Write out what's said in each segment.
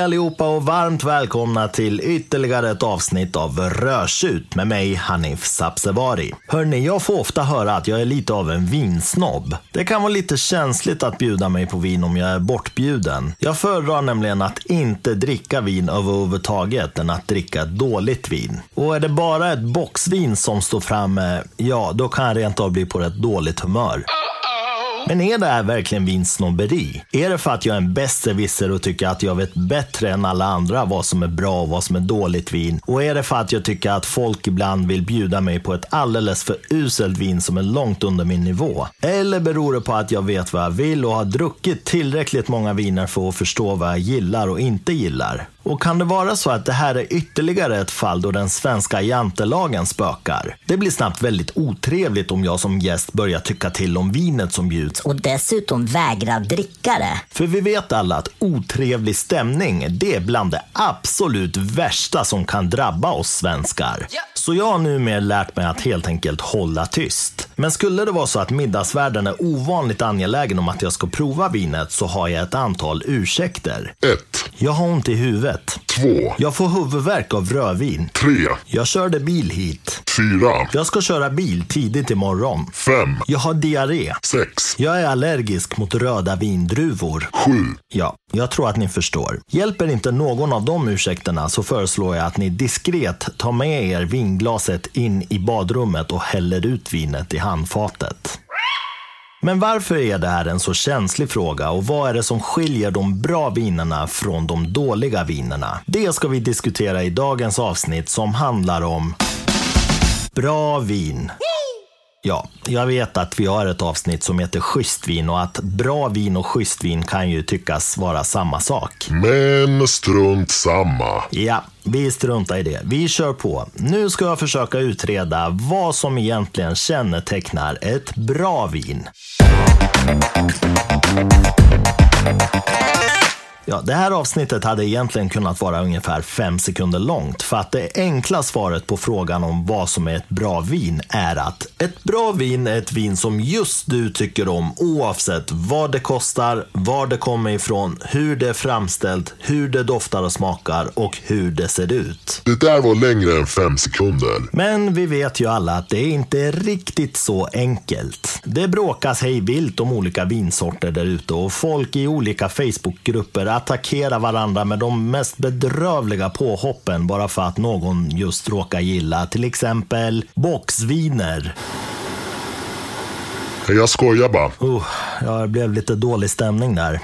Hej allihopa och varmt välkomna till ytterligare ett avsnitt av Rörsut med mig Hanif Sabsevari. Hörni, jag får ofta höra att jag är lite av en vinsnobb. Det kan vara lite känsligt att bjuda mig på vin om jag är bortbjuden. Jag föredrar nämligen att inte dricka vin överhuvudtaget än att dricka ett dåligt vin. Och är det bara ett boxvin som står framme, ja, då kan jag rent av bli på rätt dåligt humör. Men är det här verkligen vinsnobberi? Är det för att jag är en besserwisser och tycker att jag vet bättre än alla andra vad som är bra och vad som är dåligt vin? Och är det för att jag tycker att folk ibland vill bjuda mig på ett alldeles för uselt vin som är långt under min nivå? Eller beror det på att jag vet vad jag vill och har druckit tillräckligt många viner för att förstå vad jag gillar och inte gillar? Och kan det vara så att det här är ytterligare ett fall då den svenska jantelagen spökar? Det blir snabbt väldigt otrevligt om jag som gäst börjar tycka till om vinet som bjuds. Och dessutom vägrar dricka det. För vi vet alla att otrevlig stämning, det är bland det absolut värsta som kan drabba oss svenskar. Så jag har numera lärt mig att helt enkelt hålla tyst. Men skulle det vara så att middagsvärden är ovanligt angelägen om att jag ska prova vinet så har jag ett antal ursäkter. 1, Jag har ont i huvudet. 2, Jag får huvudvärk av rödvin. 3, Jag körde bil hit. 4, Jag ska köra bil tidigt imorgon. 5, Jag har diarré. 6, Jag är allergisk mot röda vindruvor. 7. Ja, jag tror att ni förstår. Hjälper inte någon av de ursäkterna så föreslår jag att ni diskret tar med er vinglaset in i badrummet och häller ut vinet i handfatet. Men varför är det här en så känslig fråga och vad är det som skiljer de bra vinerna från de dåliga vinerna? Det ska vi diskutera i dagens avsnitt som handlar om bra vin. Ja, jag vet att vi har ett avsnitt som heter schysst vin och att bra vin och schysst vin kan ju tyckas vara samma sak. Men strunt samma. Ja, vi struntar i det. Vi kör på. Nu ska jag försöka utreda vad som egentligen kännetecknar ett bra vin. Ja, det här avsnittet hade egentligen kunnat vara ungefär fem sekunder långt för att det enkla svaret på frågan om vad som är ett bra vin är att ett bra vin är ett vin som just du tycker om oavsett vad det kostar, var det kommer ifrån, hur det är framställt, hur det doftar och smakar och hur det ser ut. Det där var längre än 5 sekunder. Men vi vet ju alla att det inte är riktigt så enkelt. Det bråkas hej vilt om olika vinsorter där ute och folk i olika Facebookgrupper attackerar varandra med de mest bedrövliga påhoppen bara för att någon just råkar gilla till exempel boxviner. Jag skojar bara. Uh, ja, det blev lite dålig stämning där.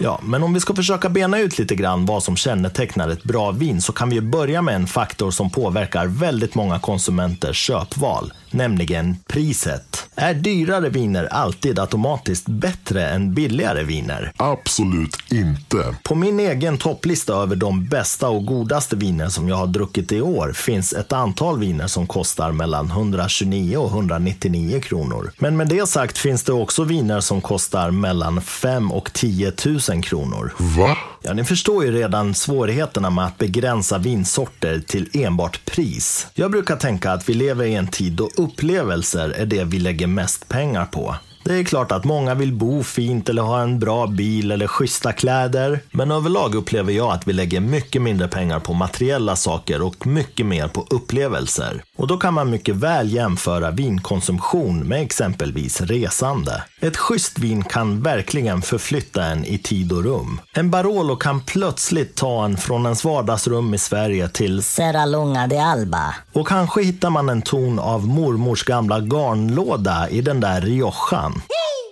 Ja, men om vi ska försöka bena ut lite grann vad som kännetecknar ett bra vin så kan vi börja med en faktor som påverkar väldigt många konsumenters köpval, nämligen priset. Är dyrare viner alltid automatiskt bättre än billigare viner? Absolut inte. På min egen topplista över de bästa och godaste viner som jag har druckit i år finns ett antal viner som kostar mellan 129 och 199 kronor. Men med det sagt finns det också viner som kostar mellan 5 och 10 000 kronor. Va? Ja, ni förstår ju redan svårigheterna med att begränsa vinsorter till enbart pris. Jag brukar tänka att vi lever i en tid då upplevelser är det vi lägger mest pengar på. Det är klart att många vill bo fint eller ha en bra bil eller schyssta kläder. Men överlag upplever jag att vi lägger mycket mindre pengar på materiella saker och mycket mer på upplevelser. Och då kan man mycket väl jämföra vinkonsumtion med exempelvis resande. Ett schysst vin kan verkligen förflytta en i tid och rum. En Barolo kan plötsligt ta en från ens vardagsrum i Sverige till Serra Lunga de Alba. och kanske hittar man en ton av mormors gamla garnlåda i den där Riojan.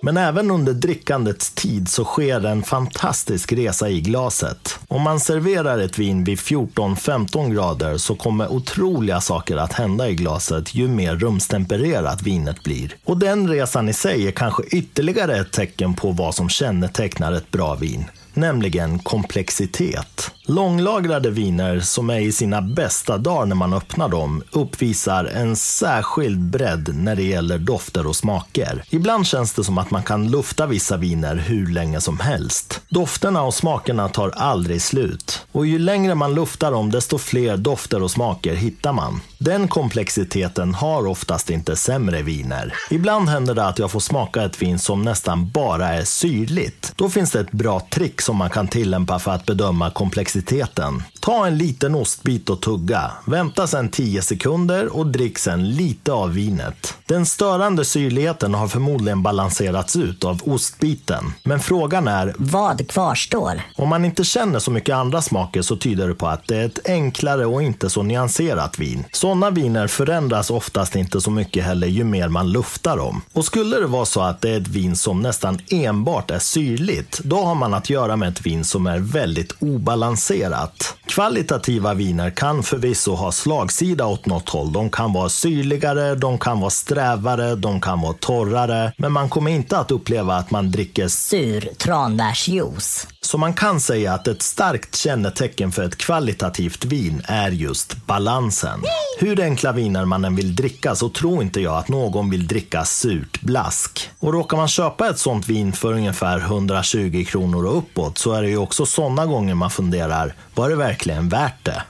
Men även under drickandets tid så sker en fantastisk resa i glaset. Om man serverar ett vin vid 14-15 grader så kommer otroliga saker att hända i glaset ju mer rumstempererat vinet blir. Och den resan i sig är kanske ytterligare ett tecken på vad som kännetecknar ett bra vin nämligen komplexitet. Långlagrade viner som är i sina bästa dagar när man öppnar dem uppvisar en särskild bredd när det gäller dofter och smaker. Ibland känns det som att man kan lufta vissa viner hur länge som helst. Dofterna och smakerna tar aldrig slut. Och ju längre man luftar dem, desto fler dofter och smaker hittar man. Den komplexiteten har oftast inte sämre viner. Ibland händer det att jag får smaka ett vin som nästan bara är syrligt. Då finns det ett bra trick som man kan tillämpa för att bedöma komplexiteten. Ta en liten ostbit och tugga. Vänta sedan 10 sekunder och drick sen lite av vinet. Den störande syrligheten har förmodligen balanserats ut av ostbiten. Men frågan är, Vad kvarstår? om man inte känner så mycket andra smaker så tyder det på att det är ett enklare och inte så nyanserat vin. Sådana viner förändras oftast inte så mycket heller ju mer man luftar dem. Och skulle det vara så att det är ett vin som nästan enbart är syrligt, då har man att göra med ett vin som är väldigt obalanserat. Kvalitativa viner kan förvisso ha slagsida åt något håll. De kan vara syrligare, de kan vara strävare, de kan vara torrare. Men man kommer inte att uppleva att man dricker Sur tranbärsjuice. så man kan säga att ett starkt kännetecken för ett kvalitativt vin är just balansen. Hur enkla viner man än vill dricka så tror inte jag att någon vill dricka surt blask. Och råkar man köpa ett sånt vin för ungefär 120 kronor och uppåt så är det ju också sådana gånger man funderar, var det verkligen värt det?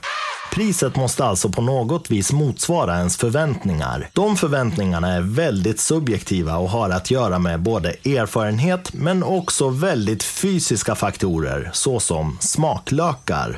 Priset måste alltså på något vis motsvara ens förväntningar. De förväntningarna är väldigt subjektiva och har att göra med både erfarenhet men också väldigt fysiska faktorer såsom smaklökar.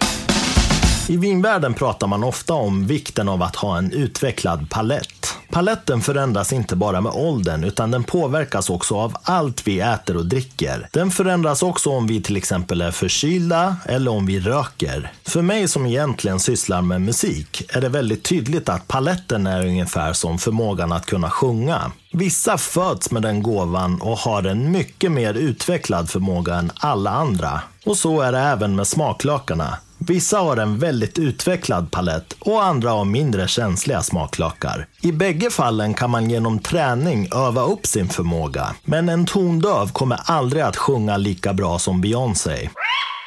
I vinvärlden pratar man ofta om vikten av att ha en utvecklad palett. Paletten förändras inte bara med åldern utan den påverkas också av allt vi äter och dricker. Den förändras också om vi till exempel är förkylda eller om vi röker. För mig som egentligen sysslar med musik är det väldigt tydligt att paletten är ungefär som förmågan att kunna sjunga. Vissa föds med den gåvan och har en mycket mer utvecklad förmåga än alla andra. Och så är det även med smaklökarna. Vissa har en väldigt utvecklad palett och andra har mindre känsliga smaklökar. I bägge fallen kan man genom träning öva upp sin förmåga. Men en tondöv kommer aldrig att sjunga lika bra som Beyoncé.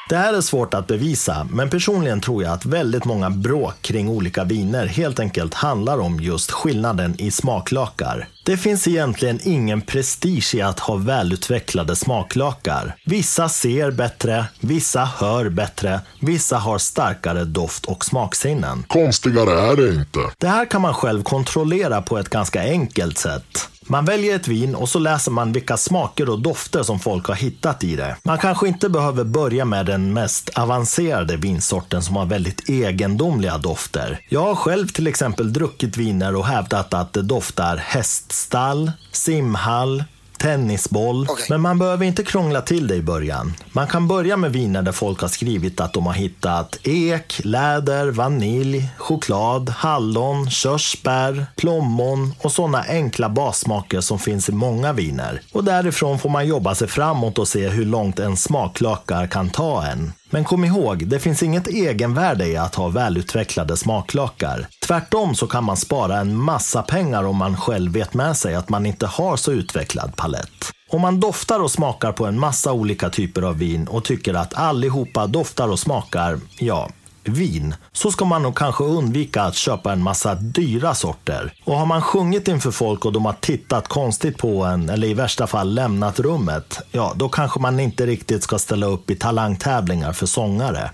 Det här är svårt att bevisa, men personligen tror jag att väldigt många bråk kring olika viner helt enkelt handlar om just skillnaden i smaklökar. Det finns egentligen ingen prestige i att ha välutvecklade smaklökar. Vissa ser bättre, vissa hör bättre, vissa har starkare doft och smaksinnen. Konstigare är det inte. Det här kan man själv kontrollera på ett ganska enkelt sätt. Man väljer ett vin och så läser man vilka smaker och dofter som folk har hittat i det. Man kanske inte behöver börja med den mest avancerade vinsorten som har väldigt egendomliga dofter. Jag har själv till exempel druckit viner och hävdat att det doftar häststall, simhall, tennisboll. Okej. Men man behöver inte krångla till det i början. Man kan börja med viner där folk har skrivit att de har hittat ek, läder, vanilj, choklad, hallon, körsbär, plommon och sådana enkla bassmaker som finns i många viner. Och därifrån får man jobba sig framåt och se hur långt en smaklökar kan ta en. Men kom ihåg, det finns inget egenvärde i att ha välutvecklade smaklökar. Tvärtom så kan man spara en massa pengar om man själv vet med sig att man inte har så utvecklad palett. Om man doftar och smakar på en massa olika typer av vin och tycker att allihopa doftar och smakar, ja, vin, så ska man nog kanske undvika att köpa en massa dyra sorter. Och har man sjungit inför folk och de har tittat konstigt på en, eller i värsta fall lämnat rummet, ja, då kanske man inte riktigt ska ställa upp i talangtävlingar för sångare.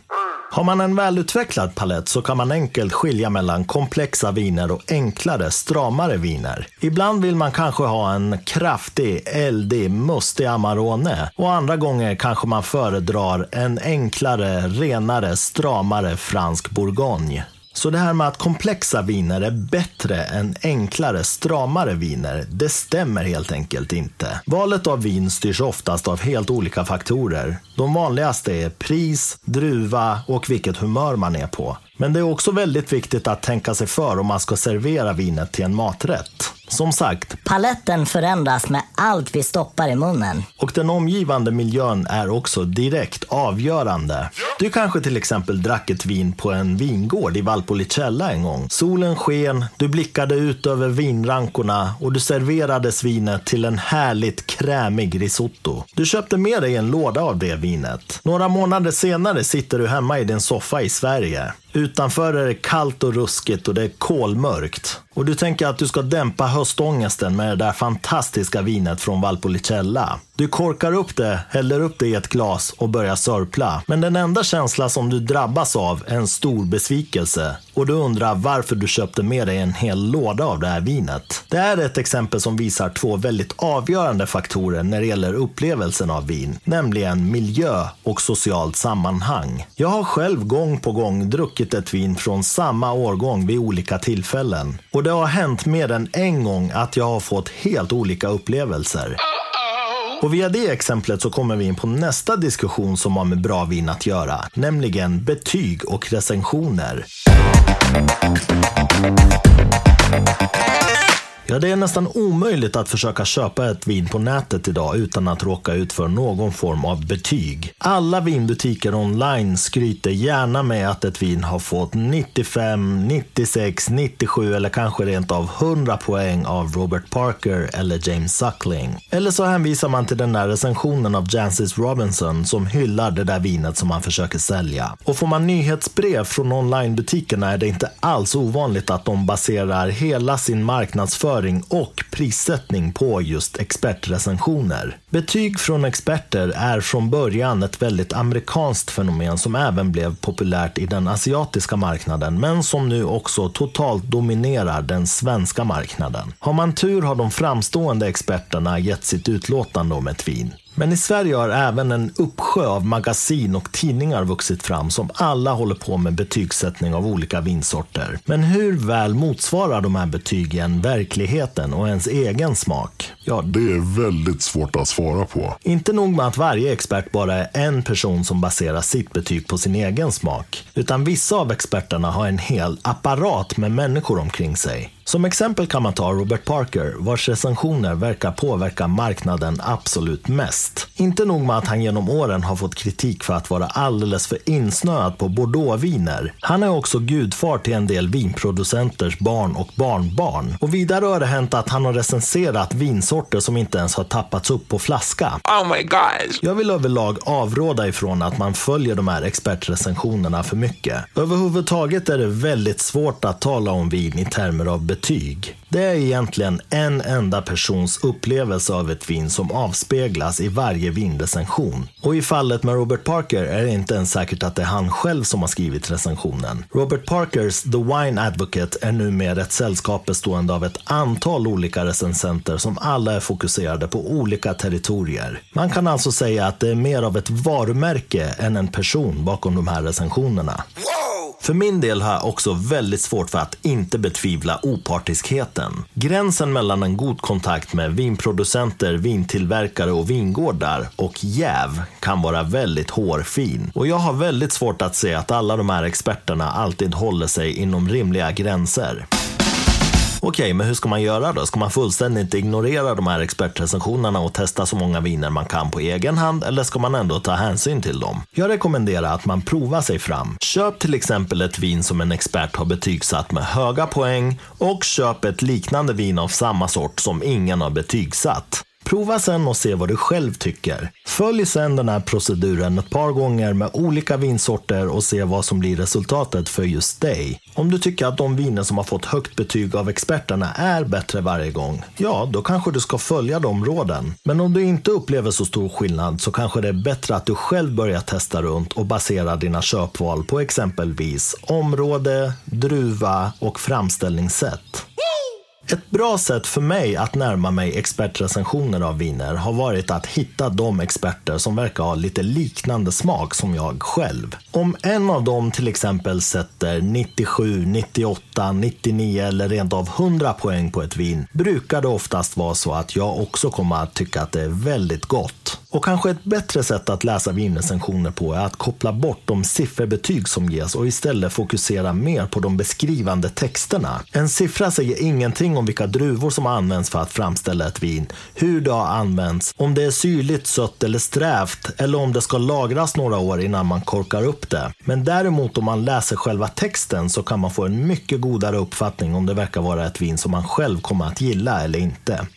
Har man en välutvecklad palett så kan man enkelt skilja mellan komplexa viner och enklare, stramare viner. Ibland vill man kanske ha en kraftig, eldig, mustig Amarone och andra gånger kanske man föredrar en enklare, renare, stramare fransk bourgogne. Så det här med att komplexa viner är bättre än enklare, stramare viner, det stämmer helt enkelt inte. Valet av vin styrs oftast av helt olika faktorer. De vanligaste är pris, druva och vilket humör man är på. Men det är också väldigt viktigt att tänka sig för om man ska servera vinet till en maträtt. Som sagt, Paletten förändras med allt vi stoppar i munnen. och den omgivande miljön är också direkt avgörande. Du kanske till exempel drack ett vin på en vingård i Valpolicella en gång. Solen sken, du blickade ut över vinrankorna och du serverades vinet till en härligt krämig risotto. Du köpte med dig en låda av det vinet. Några månader senare sitter du hemma i din soffa i Sverige. Utanför är det kallt och ruskigt och det är kolmörkt. och du tänker att du ska dämpa höstångesten med det där fantastiska vinet från Valpolicella. Du korkar upp det, häller upp det i ett glas och börjar sörpla. Men den enda känsla som du drabbas av är en stor besvikelse. Och du undrar varför du köpte med dig en hel låda av det här vinet. Det här är ett exempel som visar två väldigt avgörande faktorer när det gäller upplevelsen av vin. Nämligen miljö och socialt sammanhang. Jag har själv gång på gång druckit ett vin från samma årgång vid olika tillfällen. Och det har hänt mer än en gång att jag har fått helt olika upplevelser. Och via det exemplet så kommer vi in på nästa diskussion som har med bra vin att göra, nämligen betyg och recensioner. Ja, det är nästan omöjligt att försöka köpa ett vin på nätet idag utan att råka ut för någon form av betyg. Alla vinbutiker online skryter gärna med att ett vin har fått 95, 96, 97 eller kanske rent av 100 poäng av Robert Parker eller James Suckling. Eller så hänvisar man till den där recensionen av Jancis Robinson som hyllar det där vinet som man försöker sälja. Och får man nyhetsbrev från onlinebutikerna är det inte alls ovanligt att de baserar hela sin marknadsföring marknadsföring och prissättning på just expertrecensioner. Betyg från experter är från början ett väldigt amerikanskt fenomen som även blev populärt i den asiatiska marknaden men som nu också totalt dominerar den svenska marknaden. Har man tur har de framstående experterna gett sitt utlåtande om ett vin. Men i Sverige har även en uppsjö av magasin och tidningar vuxit fram som alla håller på med betygssättning av olika vinsorter. Men hur väl motsvarar de här betygen verkligheten och ens egen smak? Ja, det är väldigt svårt att svara på. Inte nog med att varje expert bara är en person som baserar sitt betyg på sin egen smak, utan vissa av experterna har en hel apparat med människor omkring sig. Som exempel kan man ta Robert Parker, vars recensioner verkar påverka marknaden absolut mest. Inte nog med att han genom åren har fått kritik för att vara alldeles för insnöad på bordeauxviner. Han är också gudfar till en del vinproducenters barn och barnbarn. Och vidare har det hänt att han har recenserat vinsorter som inte ens har tappats upp på flaska. Oh my god! Jag vill överlag avråda ifrån att man följer de här expertrecensionerna för mycket. Överhuvudtaget är det väldigt svårt att tala om vin i termer av betyg. Det är egentligen en enda persons upplevelse av ett vin som avspeglas i varje vinrecension. Och i fallet med Robert Parker är det inte ens säkert att det är han själv som har skrivit recensionen. Robert Parkers The Wine Advocate är numera ett sällskap bestående av ett antal olika recensenter som alla är fokuserade på olika territorier. Man kan alltså säga att det är mer av ett varumärke än en person bakom de här recensionerna. För min del har jag också väldigt svårt för att inte betvivla opartiskheten. Gränsen mellan en god kontakt med vinproducenter, vintillverkare och vingårdar och jäv kan vara väldigt hårfin. Och jag har väldigt svårt att se att alla de här experterna alltid håller sig inom rimliga gränser. Okej, men hur ska man göra då? Ska man fullständigt ignorera de här expertrecensionerna och testa så många viner man kan på egen hand eller ska man ändå ta hänsyn till dem? Jag rekommenderar att man provar sig fram. Köp till exempel ett vin som en expert har betygsatt med höga poäng och köp ett liknande vin av samma sort som ingen har betygsatt. Prova sen och se vad du själv tycker. Följ sen den här proceduren ett par gånger med olika vinsorter och se vad som blir resultatet för just dig. Om du tycker att de viner som har fått högt betyg av experterna är bättre varje gång, ja, då kanske du ska följa de råden. Men om du inte upplever så stor skillnad så kanske det är bättre att du själv börjar testa runt och basera dina köpval på exempelvis område, druva och framställningssätt. Ett bra sätt för mig att närma mig expertrecensioner av viner har varit att hitta de experter som verkar ha lite liknande smak som jag själv. Om en av dem till exempel sätter 97, 98, 99 eller rent av 100 poäng på ett vin brukar det oftast vara så att jag också kommer att tycka att det är väldigt gott. Och kanske ett bättre sätt att läsa vinrecensioner på är att koppla bort de sifferbetyg som ges och istället fokusera mer på de beskrivande texterna. En siffra säger ingenting om vilka druvor som används för att framställa ett vin, hur det har använts, om det är syrligt, sött eller strävt eller om det ska lagras några år innan man korkar upp det. Men däremot om man läser själva texten så kan man få en mycket godare uppfattning om det verkar vara ett vin som man själv kommer att gilla eller inte.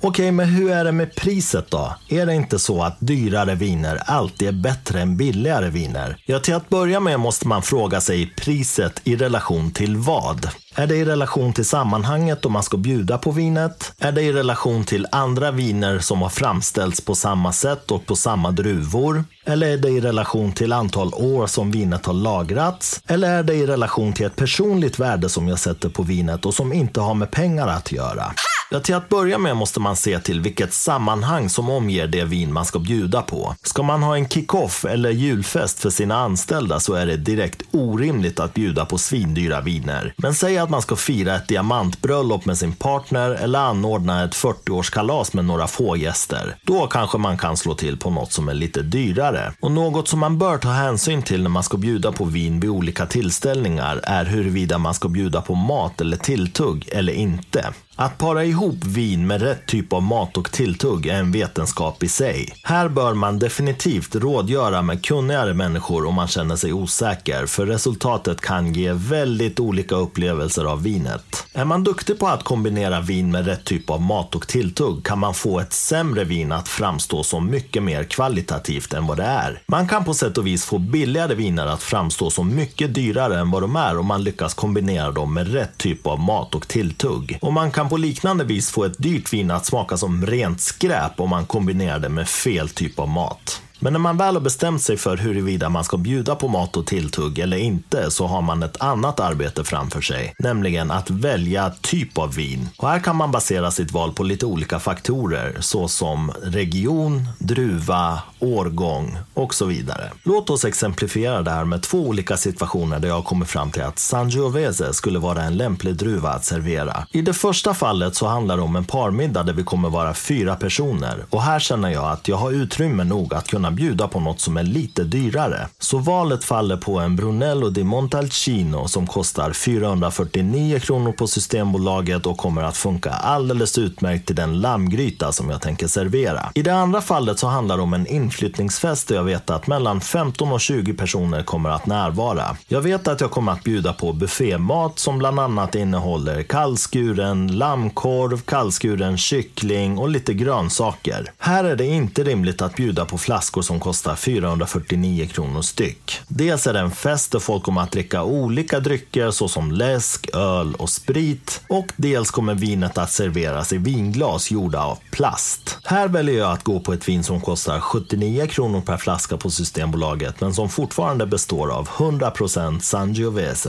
Okej, men hur är det med priset då? Är det inte så att dyrare viner alltid är bättre än billigare viner? Ja, till att börja med måste man fråga sig priset i relation till vad? Är det i relation till sammanhanget då man ska bjuda på vinet? Är det i relation till andra viner som har framställts på samma sätt och på samma druvor? Eller är det i relation till antal år som vinet har lagrats? Eller är det i relation till ett personligt värde som jag sätter på vinet och som inte har med pengar att göra? Ja, till att börja med måste man se till vilket sammanhang som omger det vin man ska bjuda på. Ska man ha en kick-off eller julfest för sina anställda så är det direkt orimligt att bjuda på svindyra viner. Men säg att man ska fira ett diamantbröllop med sin partner eller anordna ett 40-årskalas med några få gäster. Då kanske man kan slå till på något som är lite dyrare. Och något som man bör ta hänsyn till när man ska bjuda på vin vid olika tillställningar är huruvida man ska bjuda på mat eller tilltugg eller inte. Att para ihop vin med rätt typ av mat och tilltugg är en vetenskap i sig. Här bör man definitivt rådgöra med kunnigare människor om man känner sig osäker, för resultatet kan ge väldigt olika upplevelser av vinet. Är man duktig på att kombinera vin med rätt typ av mat och tilltugg kan man få ett sämre vin att framstå som mycket mer kvalitativt än vad det är. Man kan på sätt och vis få billigare viner att framstå som mycket dyrare än vad de är om man lyckas kombinera dem med rätt typ av mat och tilltugg. Och man kan på liknande vis få ett dyrt vin att smaka som rent skräp om man kombinerar det med fel typ av mat. Men när man väl har bestämt sig för huruvida man ska bjuda på mat och tilltugg eller inte så har man ett annat arbete framför sig, nämligen att välja typ av vin. Och här kan man basera sitt val på lite olika faktorer såsom region, druva, årgång och så vidare. Låt oss exemplifiera det här med två olika situationer där jag kommer fram till att Sangiovese skulle vara en lämplig druva att servera. I det första fallet så handlar det om en parmiddag där vi kommer vara fyra personer och här känner jag att jag har utrymme nog att kunna bjuda på något som är lite dyrare. Så valet faller på en Brunello di Montalcino som kostar 449 kronor på Systembolaget och kommer att funka alldeles utmärkt till den lammgryta som jag tänker servera. I det andra fallet så handlar det om en inflyttningsfest där jag vet att mellan 15 och 20 personer kommer att närvara. Jag vet att jag kommer att bjuda på buffémat som bland annat innehåller kallskuren lammkorv, kallskuren kyckling och lite grönsaker. Här är det inte rimligt att bjuda på flaskor som kostar 449 kronor styck. Dels är det en fest där folk kommer att dricka olika drycker såsom läsk, öl och sprit och dels kommer vinet att serveras i vinglas gjorda av plast. Här väljer jag att gå på ett vin som kostar 79 kronor per flaska på Systembolaget men som fortfarande består av 100% Sangiovese.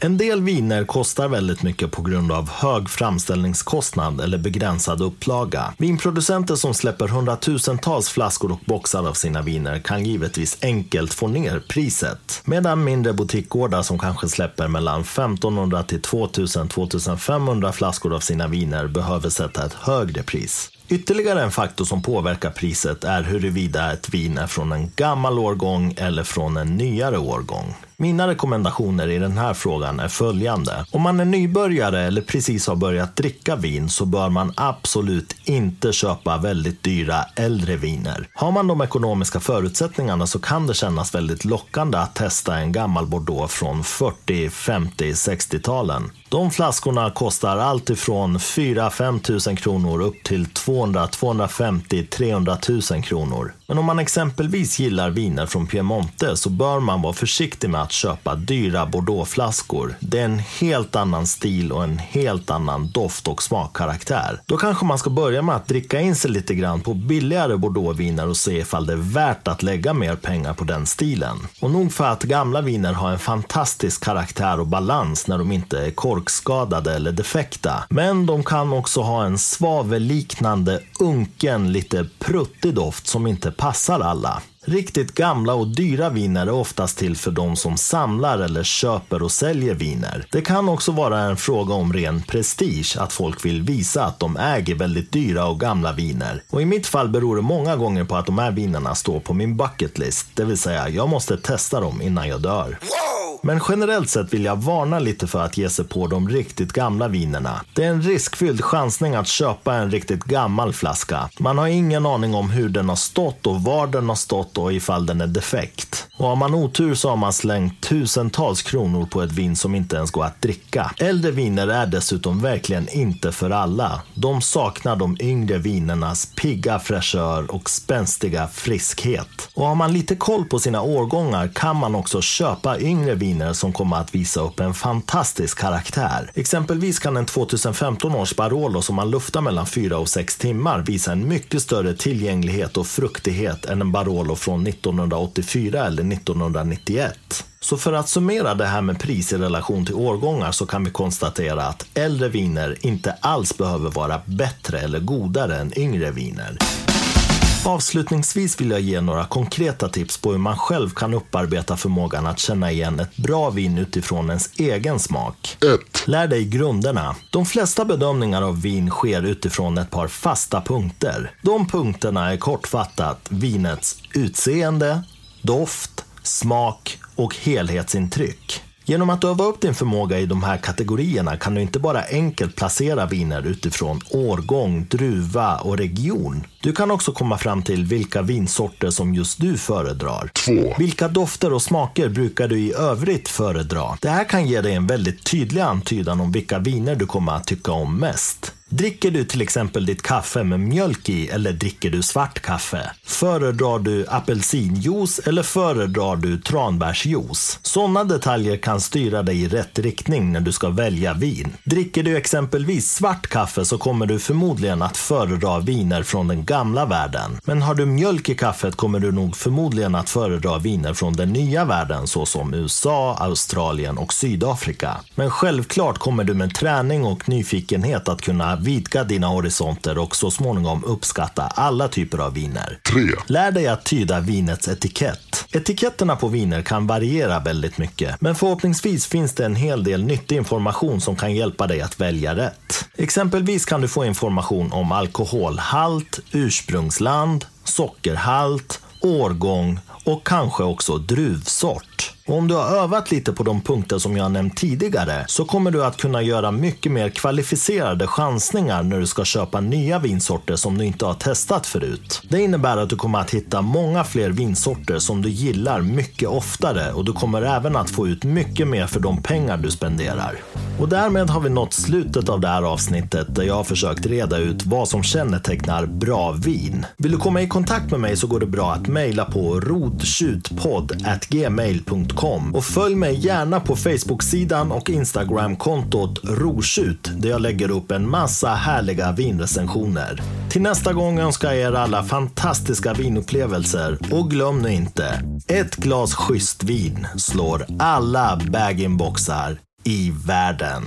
En del viner kostar väldigt mycket på grund av hög framställningskostnad eller begränsad upplaga. Vinproducenter som släpper hundratusentals flaskor och boxar av sina viner kan givetvis enkelt få ner priset. Medan mindre butikgårdar som kanske släpper mellan 1500 till 2000-2500 flaskor av sina viner behöver sätta ett högre pris. Ytterligare en faktor som påverkar priset är huruvida ett vin är från en gammal årgång eller från en nyare årgång. Mina rekommendationer i den här frågan är följande. Om man är nybörjare eller precis har börjat dricka vin så bör man absolut inte köpa väldigt dyra äldre viner. Har man de ekonomiska förutsättningarna så kan det kännas väldigt lockande att testa en gammal Bordeaux från 40, 50, 60-talen. De flaskorna kostar allt ifrån 4-5 tusen kronor upp till 200, 250, 300 000 kronor. Men om man exempelvis gillar viner från Piemonte så bör man vara försiktig med att köpa dyra Bordeauxflaskor. Det är en helt annan stil och en helt annan doft och smakkaraktär. Då kanske man ska börja med att dricka in sig lite grann på billigare Bordeauxviner och se ifall det är värt att lägga mer pengar på den stilen. Och nog för att gamla viner har en fantastisk karaktär och balans när de inte är korkskadade eller defekta. Men de kan också ha en svavelliknande, unken, lite pruttig doft som inte passar alla. Riktigt gamla och dyra viner är oftast till för de som samlar eller köper och säljer viner. Det kan också vara en fråga om ren prestige, att folk vill visa att de äger väldigt dyra och gamla viner. Och i mitt fall beror det många gånger på att de här vinerna står på min bucketlist. det vill säga jag måste testa dem innan jag dör. Men generellt sett vill jag varna lite för att ge sig på de riktigt gamla vinerna. Det är en riskfylld chansning att köpa en riktigt gammal flaska. Man har ingen aning om hur den har stått och var den har stått då ifall den är defekt. Och har man otur så har man slängt tusentals kronor på ett vin som inte ens går att dricka. Äldre viner är dessutom verkligen inte för alla. De saknar de yngre vinernas pigga fräschör och spänstiga friskhet. Och har man lite koll på sina årgångar kan man också köpa yngre viner som kommer att visa upp en fantastisk karaktär. Exempelvis kan en 2015 års Barolo som man luftar mellan 4 och 6 timmar visa en mycket större tillgänglighet och fruktighet än en Barolo från 1984 eller 1991. Så för att summera det här med pris i relation till årgångar så kan vi konstatera att äldre viner inte alls behöver vara bättre eller godare än yngre viner. Avslutningsvis vill jag ge några konkreta tips på hur man själv kan upparbeta förmågan att känna igen ett bra vin utifrån ens egen smak. 1. Lär dig grunderna. De flesta bedömningar av vin sker utifrån ett par fasta punkter. De punkterna är kortfattat vinets utseende, doft, smak och helhetsintryck. Genom att öva upp din förmåga i de här kategorierna kan du inte bara enkelt placera viner utifrån årgång, druva och region. Du kan också komma fram till vilka vinsorter som just du föredrar. 2. Vilka dofter och smaker brukar du i övrigt föredra? Det här kan ge dig en väldigt tydlig antydan om vilka viner du kommer att tycka om mest. Dricker du till exempel ditt kaffe med mjölk i eller dricker du svart kaffe? Föredrar du apelsinjuice eller föredrar du tranbärsjuice? Sådana detaljer kan styra dig i rätt riktning när du ska välja vin. Dricker du exempelvis svart kaffe så kommer du förmodligen att föredra viner från den gamla världen. Men har du mjölk i kaffet kommer du nog förmodligen att föredra viner från den nya världen såsom USA, Australien och Sydafrika. Men självklart kommer du med träning och nyfikenhet att kunna vidga dina horisonter och så småningom uppskatta alla typer av viner. 3. Lär dig att tyda vinets etikett. Etiketterna på viner kan variera väldigt mycket, men förhoppningsvis finns det en hel del nyttig information som kan hjälpa dig att välja rätt. Exempelvis kan du få information om alkoholhalt, ursprungsland, sockerhalt, årgång och kanske också druvsort. Och om du har övat lite på de punkter som jag nämnt tidigare så kommer du att kunna göra mycket mer kvalificerade chansningar när du ska köpa nya vinsorter som du inte har testat förut. Det innebär att du kommer att hitta många fler vinsorter som du gillar mycket oftare och du kommer även att få ut mycket mer för de pengar du spenderar. Och därmed har vi nått slutet av det här avsnittet där jag har försökt reda ut vad som kännetecknar bra vin. Vill du komma i kontakt med mig så går det bra att mejla på rodtjutpodd.gmail.com och följ mig gärna på Facebook-sidan och Instagram-kontot Rosjut där jag lägger upp en massa härliga vinrecensioner. Till nästa gång önskar jag er alla fantastiska vinupplevelser och glöm nu inte, ett glas schysst vin slår alla bag-in-boxar i världen.